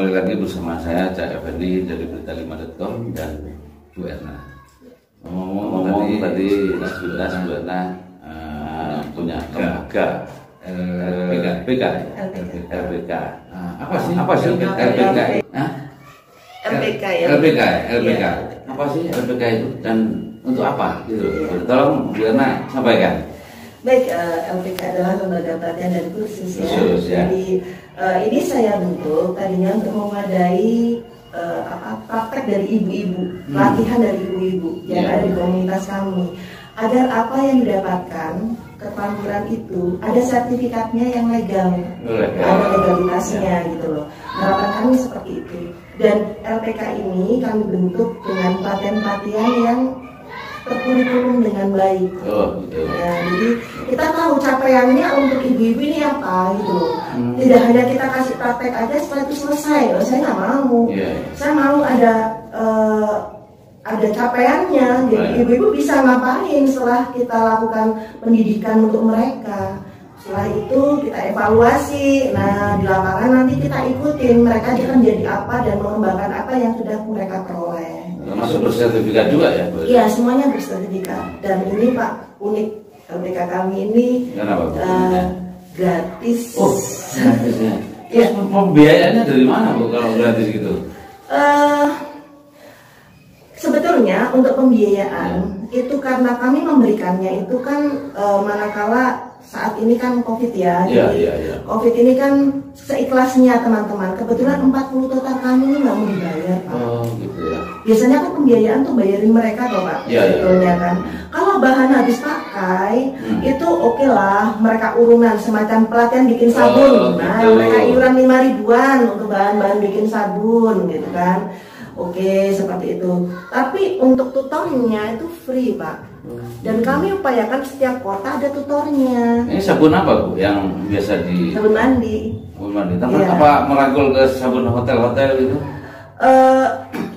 kembali lagi bersama saya Cak Effendi dari berita5.com dan Bu Erna. Ngomong-ngomong tadi Bilas Bu Erna eh, punya lembaga LPK, LPK, LPK. Nah, apa sih? Apa sih LPK? Hah? LPK ya. LPK, LPK. Iya. Apa sih LPK itu dan untuk apa? Gitu. Tolong Bu Erna sampaikan. Baik, eh, LPK adalah lembaga pelatihan dan kursus ya. Kursus, ya. Jadi eh, ini saya bentuk tadinya untuk memadai eh, apa praktek dari ibu-ibu, Hmm. pelatihan dari ibu-ibu yang Ya. ada di komunitas kami. Agar apa yang didapatkan keterampilan itu ada sertifikatnya yang legal, Legal. ada legalitasnya gitu loh. Harapan kami seperti itu. Dan LPK ini kami bentuk dengan pelatihan-pelatihan yang terkurikulum dengan baik. Oh, gitu. Ya, jadi kita tahu capaiannya untuk ibu-ibu ini apa gitu loh. Hmm. Tidak hanya kita kasih praktek aja setelah itu selesai loh. Saya nggak mau. Iya. Saya mau ada eh, ada capaiannya. Jadi Baik. ibu-ibu bisa ngapain setelah kita lakukan pendidikan untuk mereka. Setelah itu kita evaluasi. Nah di lapangan nanti kita ikutin mereka akan jadi apa dan mengembangkan apa yang sudah mereka peroleh. Termasuk bersertifikat juga ya? Iya semuanya bersertifikat dan ini Pak unik LPK kami ini Kenapa, eh, gratis. Oh, gratisnya. Iya. Terus pembiayaannya dari mana bu kalau gratis gitu? Eh, sebetulnya untuk pembiayaan itu karena kami memberikannya itu kan eh, manakala saat ini kan COVID ya, Iya, jadi iya, iya. COVID ini kan seikhlasnya teman-teman. Kebetulan 40 total kami ini nggak mau dibayar Pak. Ya. Biasanya kan pembiayaan tuh bayarin mereka toh pak Iya, iya. sebetulnya kan kalau bahan habis pakai Hmm. itu oke lah mereka urunan semacam pelatihan bikin sabun Oh, nah gitu. mereka iuran lima ribuan untuk bahan-bahan bikin sabun gitu kan oke seperti itu tapi untuk tutornya itu free pak dan kami upayakan setiap kota ada tutornya Ini sabun apa bu yang biasa di sabun mandi sabun mandi? Tangan Iya. apa merangkul ke sabun hotel-hotel gitu? Eh,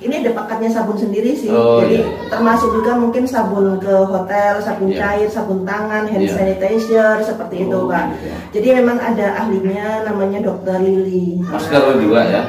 ini ada paketnya sabun sendiri sih. Oh, Jadi iya. termasuk juga mungkin sabun ke hotel, sabun Iya. cair, sabun tangan, hand Iya. sanitizer seperti itu, Oh, Pak. gitu. Jadi memang ada ahlinya namanya Dokter Lili. Masker juga ya?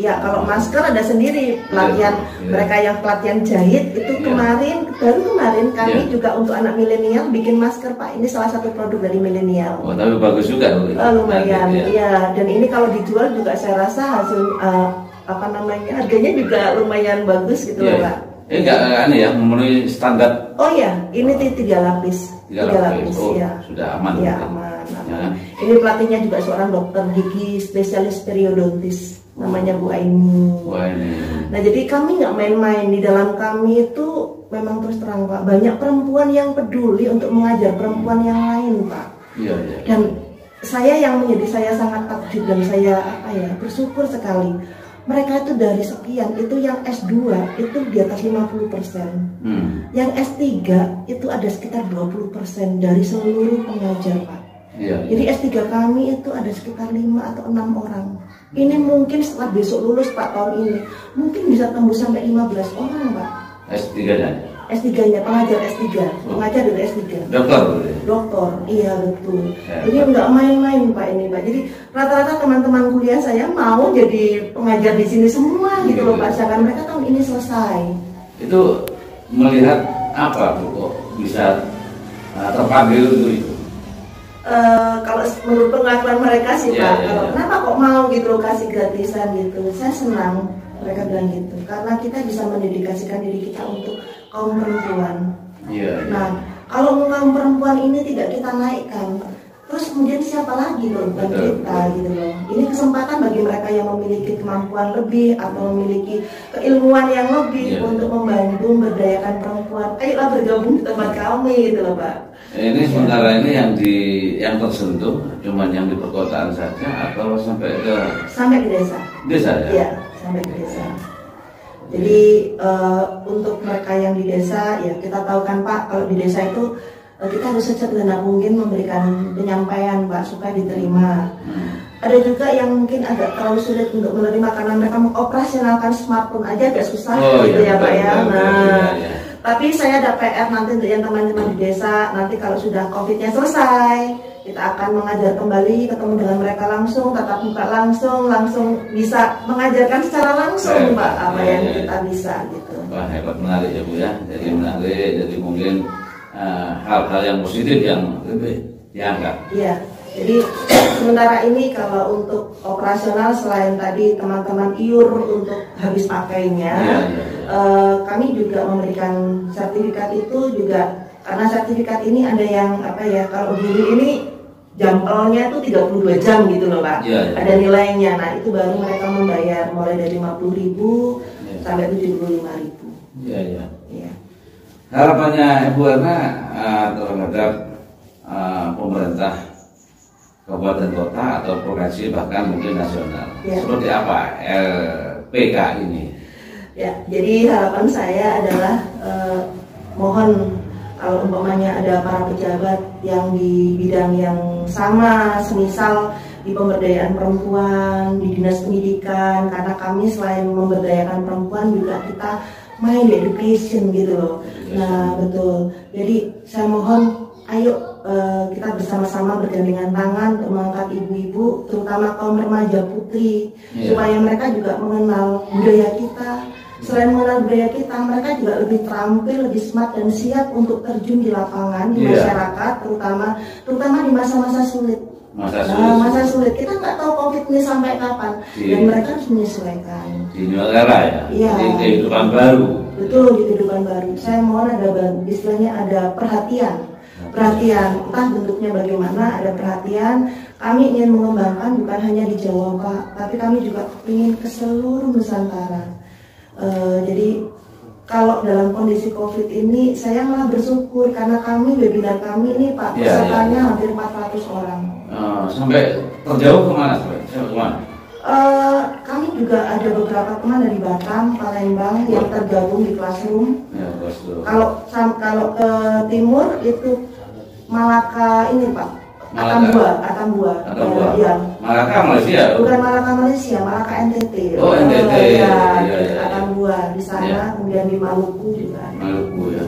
Ya, kalau masker ada sendiri pelatihan Iya. mereka yang pelatihan jahit itu Iya. kemarin baru kemarin kami Iya. juga untuk anak milenial bikin masker, Pak. Ini salah satu produk dari milenial. Oh tapi bagus juga bu. Eh, lumayan, Nanti, ya. iya. Dan ini kalau dijual juga saya rasa hasil eh, apa namanya harganya juga lumayan bagus gitu Iya. loh, Pak. Ini enggak aneh ya memenuhi standar Oh iya, ini ti- tiga lapis, tiga lapis. Oh, ya. sudah aman. Iya gitu. aman, aman. Ya. Ini pelatihnya juga seorang dokter gigi spesialis periodontis, namanya Bu Aini. Wah ini. Nah jadi kami nggak main-main di dalam kami itu memang terus terang Pak banyak perempuan yang peduli untuk mengajar perempuan yang lain Pak. Iya iya. Dan saya yang menjadi saya sangat takjub dan saya apa ya bersyukur sekali. Mereka itu dari sekian itu yang S2 itu di atas 50%. Hmm. Yang S3 itu ada sekitar 20% dari seluruh pengajar Pak. Iya. Jadi S3 kami itu ada sekitar 5 atau 6 orang. Ini mungkin setelah besok lulus Pak tahun ini, mungkin bisa tembus sampai 15 orang Pak. S 3 nya. S3-nya pengajar S3, pengajar dari S3. Dokter ya? Dokter, iya betul. Ya, Jadi nggak main-main Pak ini Pak. Jadi rata-rata teman-teman kuliah saya mau jadi pengajar di sini semua gitu loh Pak. Sedangkan mereka tahun ini selesai. Itu melihat apa bu kok bisa uh, terpanggil untuk itu? Eh, kalau menurut pengakuan mereka sih Iya, Pak, iya, kalau iya. kenapa kok mau gitu loh kasih gratisan gitu, saya senang mereka bilang gitu, karena kita bisa mendedikasikan diri kita untuk kaum perempuan. Iya. iya. Nah, kalau kaum perempuan ini tidak kita naikkan, terus kemudian siapa lagi Betul, kita gitu loh. Ini kesempatan bagi mereka yang memiliki kemampuan lebih atau memiliki keilmuan yang lebih Iya. untuk membantu memberdayakan perempuan. Ayolah bergabung di tempat kami gitu loh Pak. Ini sementara ini yang di yang tersentuh cuman yang di perkotaan saja atau sampai ke Sampai ke desa. desa ya? Iya, sampai ke desa. Jadi eh, untuk mereka yang di desa, ya kita tahu kan Pak, kalau di desa itu eh, kita harus sesederhana mungkin memberikan penyampaian Pak supaya diterima. Ada juga yang mungkin agak terlalu sulit untuk menerima karena mereka mengoperasionalkan smartphone aja agak susah Oh, gitu iya, ya Pak ya. Nah, iya, iya. Tapi saya ada PR nanti untuk yang teman-teman di desa. Nanti kalau sudah COVID-nya selesai, kita akan mengajar kembali, ketemu dengan mereka langsung, tatap muka langsung, langsung bisa mengajarkan secara langsung, Pak, apa yang kita bisa gitu. Wah hebat menarik ya Bu ya. Jadi menarik, jadi mungkin eh, hal-hal uh, yang positif yang lebih dianggap. Iya. Jadi sementara ini kalau untuk operasional selain tadi teman-teman iur untuk habis pakainya, ya, ya, ya. Uh, kami juga memberikan sertifikat itu juga karena sertifikat ini ada yang apa ya kalau dulu ini jampelnya itu 32 jam gitu loh pak, ya, ya. ada nilainya. Nah itu baru mereka membayar mulai dari 50 ribu ya. sampai 75 ribu. Iya iya. Ya. Harapannya Ibu Erna uh, terhadap uh, pemerintah kabupaten kota atau provinsi bahkan mungkin nasional. Ya. Seperti apa LPK ini? Ya, jadi harapan saya adalah eh, mohon kalau umpamanya ada para pejabat yang di bidang yang sama, semisal di pemberdayaan perempuan, di dinas pendidikan, karena kami selain memberdayakan perempuan juga kita main di education gitu loh. Nah betul. Jadi saya mohon ayo uh, kita bersama-sama bergandengan tangan untuk mengangkat ibu-ibu, terutama kaum remaja putri, yeah. supaya mereka juga mengenal budaya kita. Selain mengenal budaya kita, mereka juga lebih terampil, lebih smart dan siap untuk terjun di lapangan, di yeah. masyarakat, terutama terutama di masa-masa sulit. Masa sulit. Nah, masa sulit. Kita nggak tahu COVID ini sampai kapan, yeah. dan mereka harus menyesuaikan. Di negara ya. Iya. Di kehidupan baru. Betul di kehidupan baru. Saya mohon ada istilahnya ada perhatian perhatian entah bentuknya bagaimana ada perhatian kami ingin mengembangkan bukan hanya di Jawa Pak tapi kami juga ingin ke seluruh Nusantara uh, jadi kalau dalam kondisi COVID ini saya malah bersyukur karena kami webinar kami ini Pak iya, pesertanya ya, ya. hampir 400 orang. Uh, sampai terjauh ke mana sampai? ke mana? Uh, kami juga ada beberapa teman dari Batam, Palembang yang tergabung di classroom. Ya, Kalau kalau ke timur itu Malaka ini Pak. Atambua, Atambua. Atambua. Ya, Malaka Malaysia. Bukan Malaka Malaysia, Malaka NTT. Oh, NTT. Oh, ya, ya, ya, Atambua di sana, ya. kemudian di Maluku juga. Maluku ya.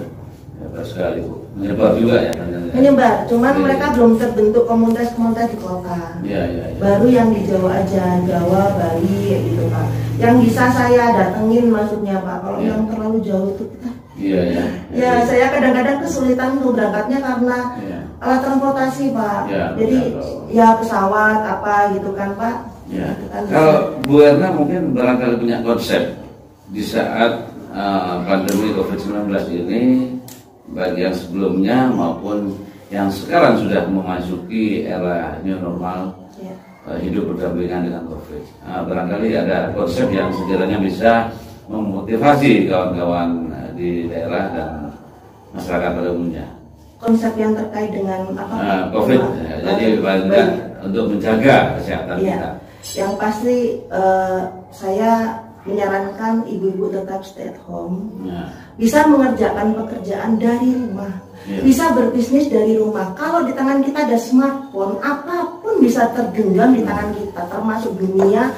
Hebat sekali Bu. Menyebar juga ya. Menyebar, cuman ya. mereka belum terbentuk komunitas-komunitas di kota. Ya, ya, ya. Baru yang di Jawa aja, Jawa, Bali gitu Pak. Yang bisa saya datengin maksudnya Pak. Kalau ya. yang terlalu jauh itu kita Iya, iya. Ya, saya kadang-kadang kesulitan untuk berangkatnya karena ya. alat transportasi, Pak. Ya, Jadi ya, ya pesawat apa gitu kan, Pak. Ya. Kan, Kalau Bu Erna mungkin barangkali punya konsep di saat uh, pandemi COVID-19 ini bagi yang sebelumnya maupun yang sekarang sudah memasuki era new normal ya. uh, hidup berdampingan dengan COVID. Uh, barangkali ada konsep yang sekiranya bisa memotivasi kawan-kawan di daerah dan masyarakat pada umumnya. Konsep yang terkait dengan apa? Nah, COVID, ya, jadi paling untuk menjaga kesehatan ya. kita. Yang pasti uh, saya menyarankan ibu-ibu tetap stay at home, ya. bisa mengerjakan pekerjaan dari rumah, ya. bisa berbisnis dari rumah. Kalau di tangan kita ada smartphone, apa pun bisa tergenggam di tangan kita, termasuk dunia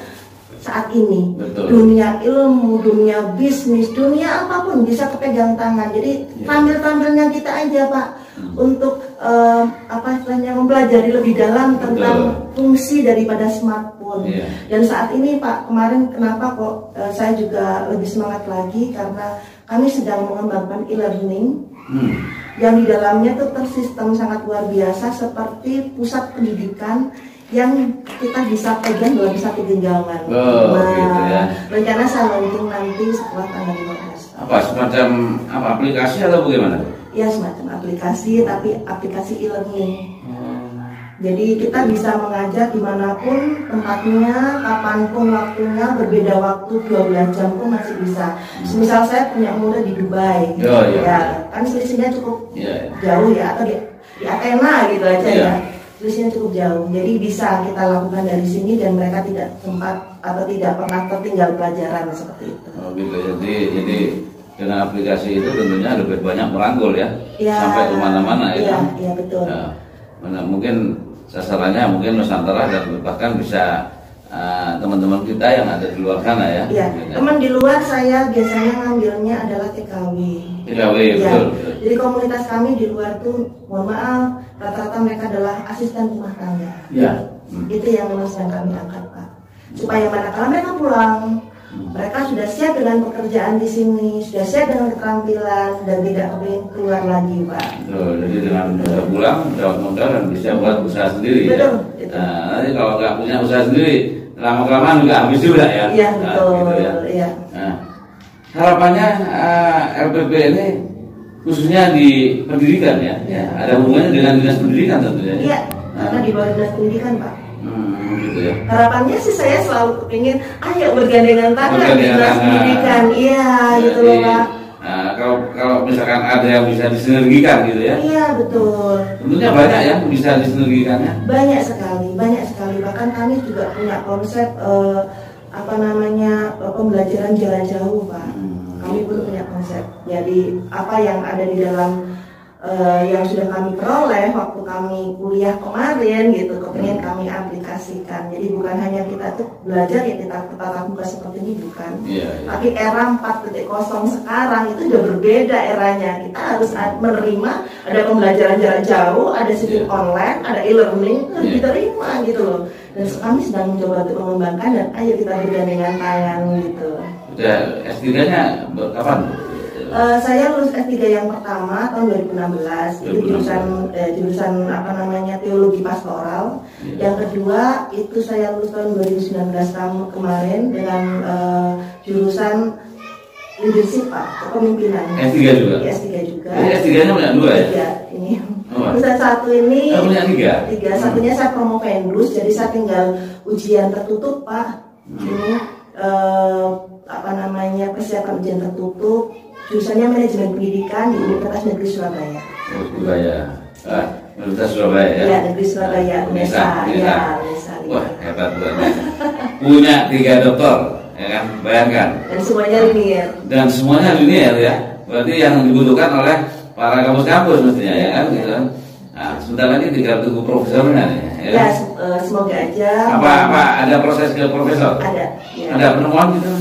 saat ini Betul. dunia ilmu dunia bisnis dunia apa pun bisa kepegang tangan jadi ya. tampil tampilnya kita aja pak hmm. untuk uh, apa istilahnya mempelajari lebih dalam tentang Betul. fungsi daripada smartphone ya. dan saat ini pak kemarin kenapa kok uh, saya juga lebih semangat lagi karena kami sedang mengembangkan e-learning hmm. yang di dalamnya tuh tersistem sangat luar biasa seperti pusat pendidikan yang kita bisa pegang dalam satu genggaman. Oh, nah, gitu ya. Rencana saya launching nanti setelah tanggal 15. Apa semacam apa aplikasi atau bagaimana? Ya semacam aplikasi tapi aplikasi e-learning. Hmm. Jadi kita bisa mengajar di mana pun tempatnya, kapan pun waktunya, berbeda waktu 12 jam pun masih bisa. Hmm. Misal saya punya murid di Dubai, oh, iya. ya kan selisihnya cukup yeah, yeah. jauh ya, atau di, di Athena gitu aja yeah. ya terusnya cukup jauh. Jadi bisa kita lakukan dari sini dan mereka tidak sempat atau tidak pernah tertinggal pelajaran seperti itu. Oh gitu. Jadi jadi dengan aplikasi itu tentunya lebih banyak merangkul ya, ya sampai ke mana-mana ya. Kan? iya betul. Ya, mana, mungkin sasarannya mungkin Nusantara dan bahkan bisa ah, teman-teman uh, kita yang ada di luar sana ya. Iya. Teman di luar saya biasanya ngambilnya adalah TKW. TKW, ya. betul, betul. Jadi komunitas kami di luar tuh, mohon maaf, rata-rata mereka adalah asisten rumah tangga. Iya. Hmm. Itu yang yang kami angkat Pak. Supaya manakala mereka pulang, mereka sudah siap dengan pekerjaan di sini, sudah siap dengan keterampilan dan tidak kepingin keluar lagi, Pak. Jadi dengan sudah pulang, dapat modal dan bisa buat usaha sendiri. Ya. Betul. Ya? Nah, nanti kalau nggak punya usaha sendiri, lama kelamaan juga habis juga ya. Iya nah, betul. Gitu ya. ya. Nah, harapannya uh, eh, LPP ini khususnya di pendidikan ya, ya. ada hubungannya dengan dinas pendidikan tentunya. Iya, nah. karena di bawah dinas pendidikan, Pak. Hmm, gitu ya. Harapannya sih saya selalu kepingin ayo bergandengan tangan di dinas pendidikan, iya gitu loh pak. Nah, kalau kalau misalkan ada yang bisa disinergikan gitu ya? Iya betul. Tentunya banyak ya bisa disinergikannya. Banyak sekali, banyak sekali. Bahkan kami juga punya konsep uh, apa namanya uh, pembelajaran jalan jauh pak. Hmm, kami pun punya konsep. Jadi apa yang ada di dalam uh, yang sudah kami peroleh waktu kami kuliah kemarin gitu kepengen kami aplikasikan jadi bukan hanya kita tuh belajar ya kita tatap muka seperti ini bukan yeah, yeah. tapi era 4.0 sekarang itu sudah berbeda eranya kita harus menerima ada pembelajaran jarak jauh ada sistem yeah. online ada e-learning harus yeah. diterima gitu loh dan kami sedang mencoba untuk mengembangkan dan ayo kita bergandengan tangan gitu udah S3 nya kapan Uh, saya lulus S3 yang pertama tahun 2016 itu jurusan eh, jurusan apa namanya teologi pastoral. Yeah. Yang kedua itu saya lulus tahun 2019 tahun kemarin dengan uh, jurusan leadership Pak, kepemimpinan. S3 juga. Ya, S3 juga. Jadi S3-nya punya dua ya? Tiga ini. Oh. Satu ini oh, punya tiga. Tiga. Satunya hmm. saya promo pendus, jadi saya tinggal ujian tertutup Pak. Hmm. Ini uh, apa namanya persiapan ujian tertutup jurusannya manajemen pendidikan di Universitas Negeri Surabaya. Surabaya. Ah, Universitas Surabaya ya? Ya, Negeri Surabaya, UNESA. Ya, UNESA. Wah, hebat banget. Punya tiga dokter, ya kan? Bayangkan. Dan semuanya linier. Dan semuanya linier ya. Berarti yang dibutuhkan oleh para kampus-kampus mestinya ya kan? Gitu. Nah, sebentar lagi tinggal tunggu profesornya ya. Ya, uh, semoga aja. Apa apa ada proses ke profesor? Ada. Ya. Ada penemuan gitu?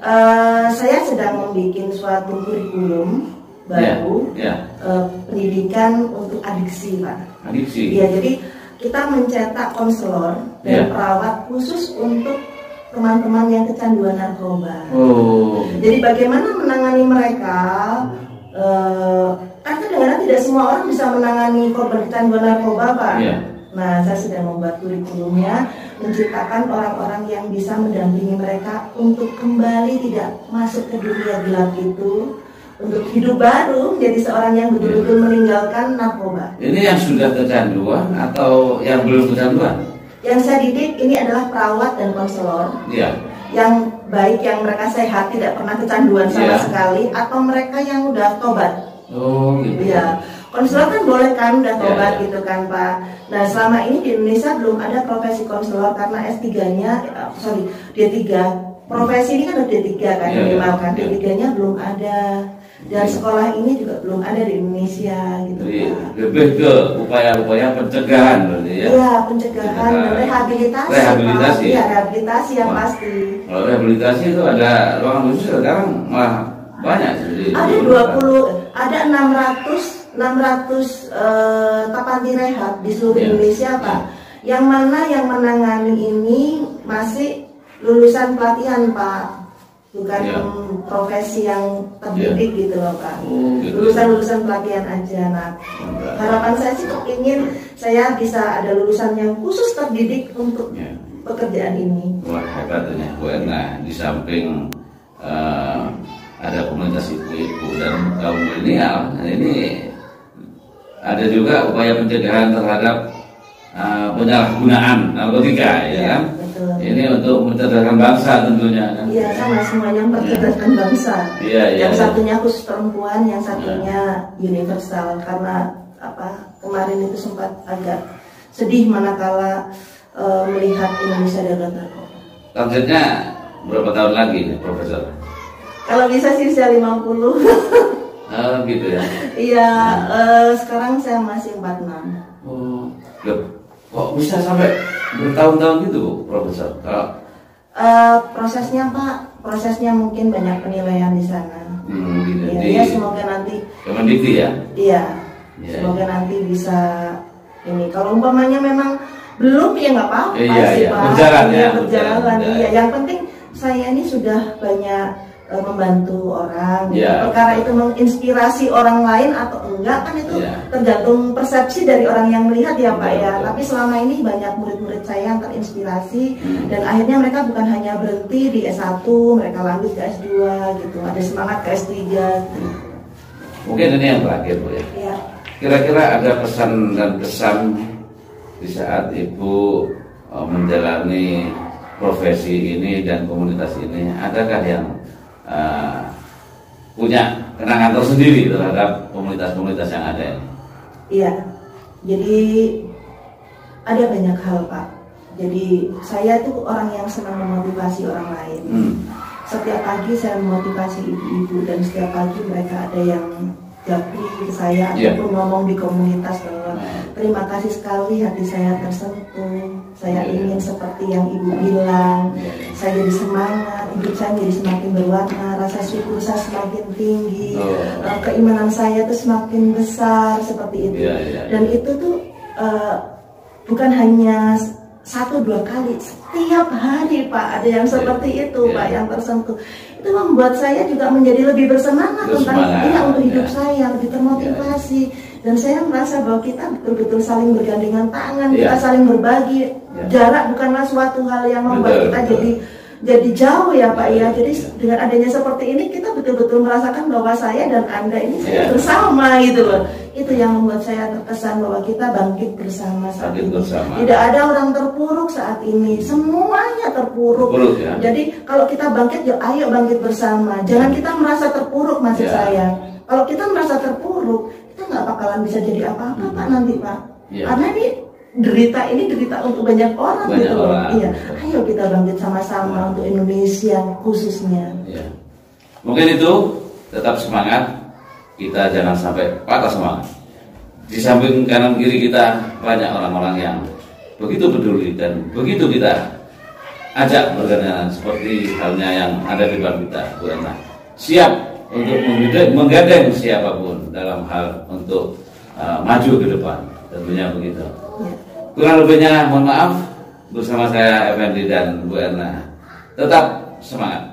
Uh, saya sedang membuat suatu kurikulum baru yeah, yeah. Uh, pendidikan untuk adiksi pak. Adiksi. Ya jadi kita mencetak konselor dan yeah. perawat khusus untuk teman-teman yang kecanduan narkoba. Oh. Jadi bagaimana menangani mereka? Uh, kan kadang-kadang tidak semua orang bisa menangani korban kecanduan narkoba pak. Yeah. Nah, saya sedang membuat kurikulumnya, menciptakan orang-orang yang bisa mendampingi mereka untuk kembali tidak masuk ke dunia gelap itu, untuk hidup baru, jadi seorang yang betul-betul iya. meninggalkan narkoba. Ini yang sudah kecanduan atau yang belum kecanduan? Yang saya didik ini adalah perawat dan konselor. Iya. Yang baik, yang mereka sehat, tidak pernah kecanduan sama ya. sekali, atau mereka yang udah tobat. Oh, gitu. Iya konselor kan boleh kan udah tobat yeah. gitu kan Pak. Nah selama ini di Indonesia belum ada profesi konselor karena S3-nya, uh, eh, sorry D3 profesi ini kan udah D3 kan yeah, minimal kan yeah. D3-nya belum ada dan sekolah ini juga belum ada di Indonesia gitu Jadi, Pak. Lebih ke upaya-upaya pencegahan berarti ya. Iya, pencegahan dan rehabilitasi. Rehabilitasi. Iya, rehabilitasi yang Wah. pasti. Kalau rehabilitasi itu ada ruangan khusus sekarang malah banyak jadi ada 20 ada 600 600 uh, tapanti rehab di seluruh yeah. Indonesia Pak. Yang mana yang menangani ini masih lulusan pelatihan Pak, bukan yeah. profesi yang terdidik yeah. gitu loh Pak. Oh, gitu. Lulusan-lulusan pelatihan aja. Nah, harapan saya sih ingin saya bisa ada lulusan yang khusus terdidik untuk yeah. pekerjaan ini. Wah hebatnya Bu Erna di samping uh, ada komunitas ibu-ibu dan kaum milenial nah ini ada juga upaya pencegahan terhadap uh, penyalahgunaan narkotika ya, ya betul. ini untuk mencerdaskan bangsa tentunya kan? Iya sama semuanya mencerdaskan bangsa. Iya, iya, yang iya. satunya khusus perempuan yang satunya ya. universal. Karena apa kemarin itu sempat agak sedih manakala uh, melihat Indonesia dalam narkoba. Targetnya berapa tahun lagi Profesor? Kalau bisa sih usia 50 Oh gitu ya. Iya, uh, sekarang saya masih 46. Oh, loh. kok bisa sampai bertahun-tahun gitu Bu, Profesor? Kalau Uh, prosesnya Pak, prosesnya mungkin banyak penilaian di sana. hmm, gitu, Ya, di ya semoga nanti, Kemendikti ya? iya, Iya, semoga nanti bisa ini. Kalau umpamanya memang belum ya nggak apa-apa Iya, sih iya. Pak. Berjalan ya, Iya, berjalan, berjalan. berjalan. Iya, yang penting saya ini sudah banyak membantu orang. gitu. Iya. Perkara itu menginspirasi orang lain atau enggak kan itu Iya. tergantung persepsi dari orang yang melihat ya Pak Betul, ya. betul. Tapi selama ini banyak murid-murid saya yang terinspirasi Hmm. dan akhirnya mereka bukan hanya berhenti di S1, mereka lanjut ke S2 gitu. Ada semangat ke S3. Mungkin ini yang terakhir Bu ya. Iya. Kira-kira ada pesan dan kesan di saat Ibu eh, menjalani profesi ini dan komunitas ini, adakah yang eh, punya kenangan tersendiri terhadap komunitas-komunitas yang ada ini? Iya, jadi ada banyak hal Pak. Jadi saya itu orang yang senang memotivasi orang lain. Hmm. Setiap pagi saya memotivasi ibu-ibu dan setiap pagi mereka ada yang japri ke saya Iya. ataupun ngomong di komunitas bahwa Hmm. Terima kasih sekali hati saya tersentuh. Saya Iya. ingin seperti yang ibu bilang. Iya. Saya jadi semangat, hidup saya jadi semakin berwarna, rasa syukur saya semakin tinggi, Oh. eh, keimanan saya itu semakin besar seperti itu. Iya, Dan itu tuh eh, bukan hanya satu dua kali, setiap hari Pak ada yang seperti itu. Pak yang tersentuh. Itu membuat saya juga menjadi lebih bersemangat tentang iya untuk hidup iya. saya, lebih termotivasi. Dan saya merasa bahwa kita betul-betul saling bergandengan tangan, kita Iya. saling berbagi. Iya. Jarak bukanlah suatu hal yang membuat Betul, kita betul. jadi jadi jauh ya Pak Iya, ya. Jadi iya. dengan adanya seperti ini kita betul-betul merasakan bahwa saya dan Anda ini Iya. bersama gitu loh. Itu yang membuat saya terkesan bahwa kita bangkit bersama saat Bangkit ini. bersama. Tidak ada orang terpuruk saat ini. Semuanya terpuruk. Terpuruk, ya. Jadi kalau kita bangkit, ya ayo bangkit bersama. Jangan kita merasa terpuruk maksud Iya. saya. Kalau kita merasa terpuruk, kita nggak bakalan bisa jadi apa-apa Pak nanti Pak. Iya. Karena ini derita ini derita untuk banyak orang Banyak gitu loh. orang. Iya. Ayo kita bangkit sama-sama untuk Indonesia khususnya. Ya. Mungkin itu tetap semangat. Kita jangan sampai patah semangat. Di samping kanan kiri kita banyak orang-orang yang begitu peduli dan begitu kita ajak bergandengan seperti halnya yang ada di depan kita, Bu. Siap untuk menggandeng, siapa pun dalam hal untuk uh, maju ke depan. Tentunya begitu. Ya. Kurang lebihnya mohon maaf bersama saya Effendi dan Bu Erna. Tetap. Semangat.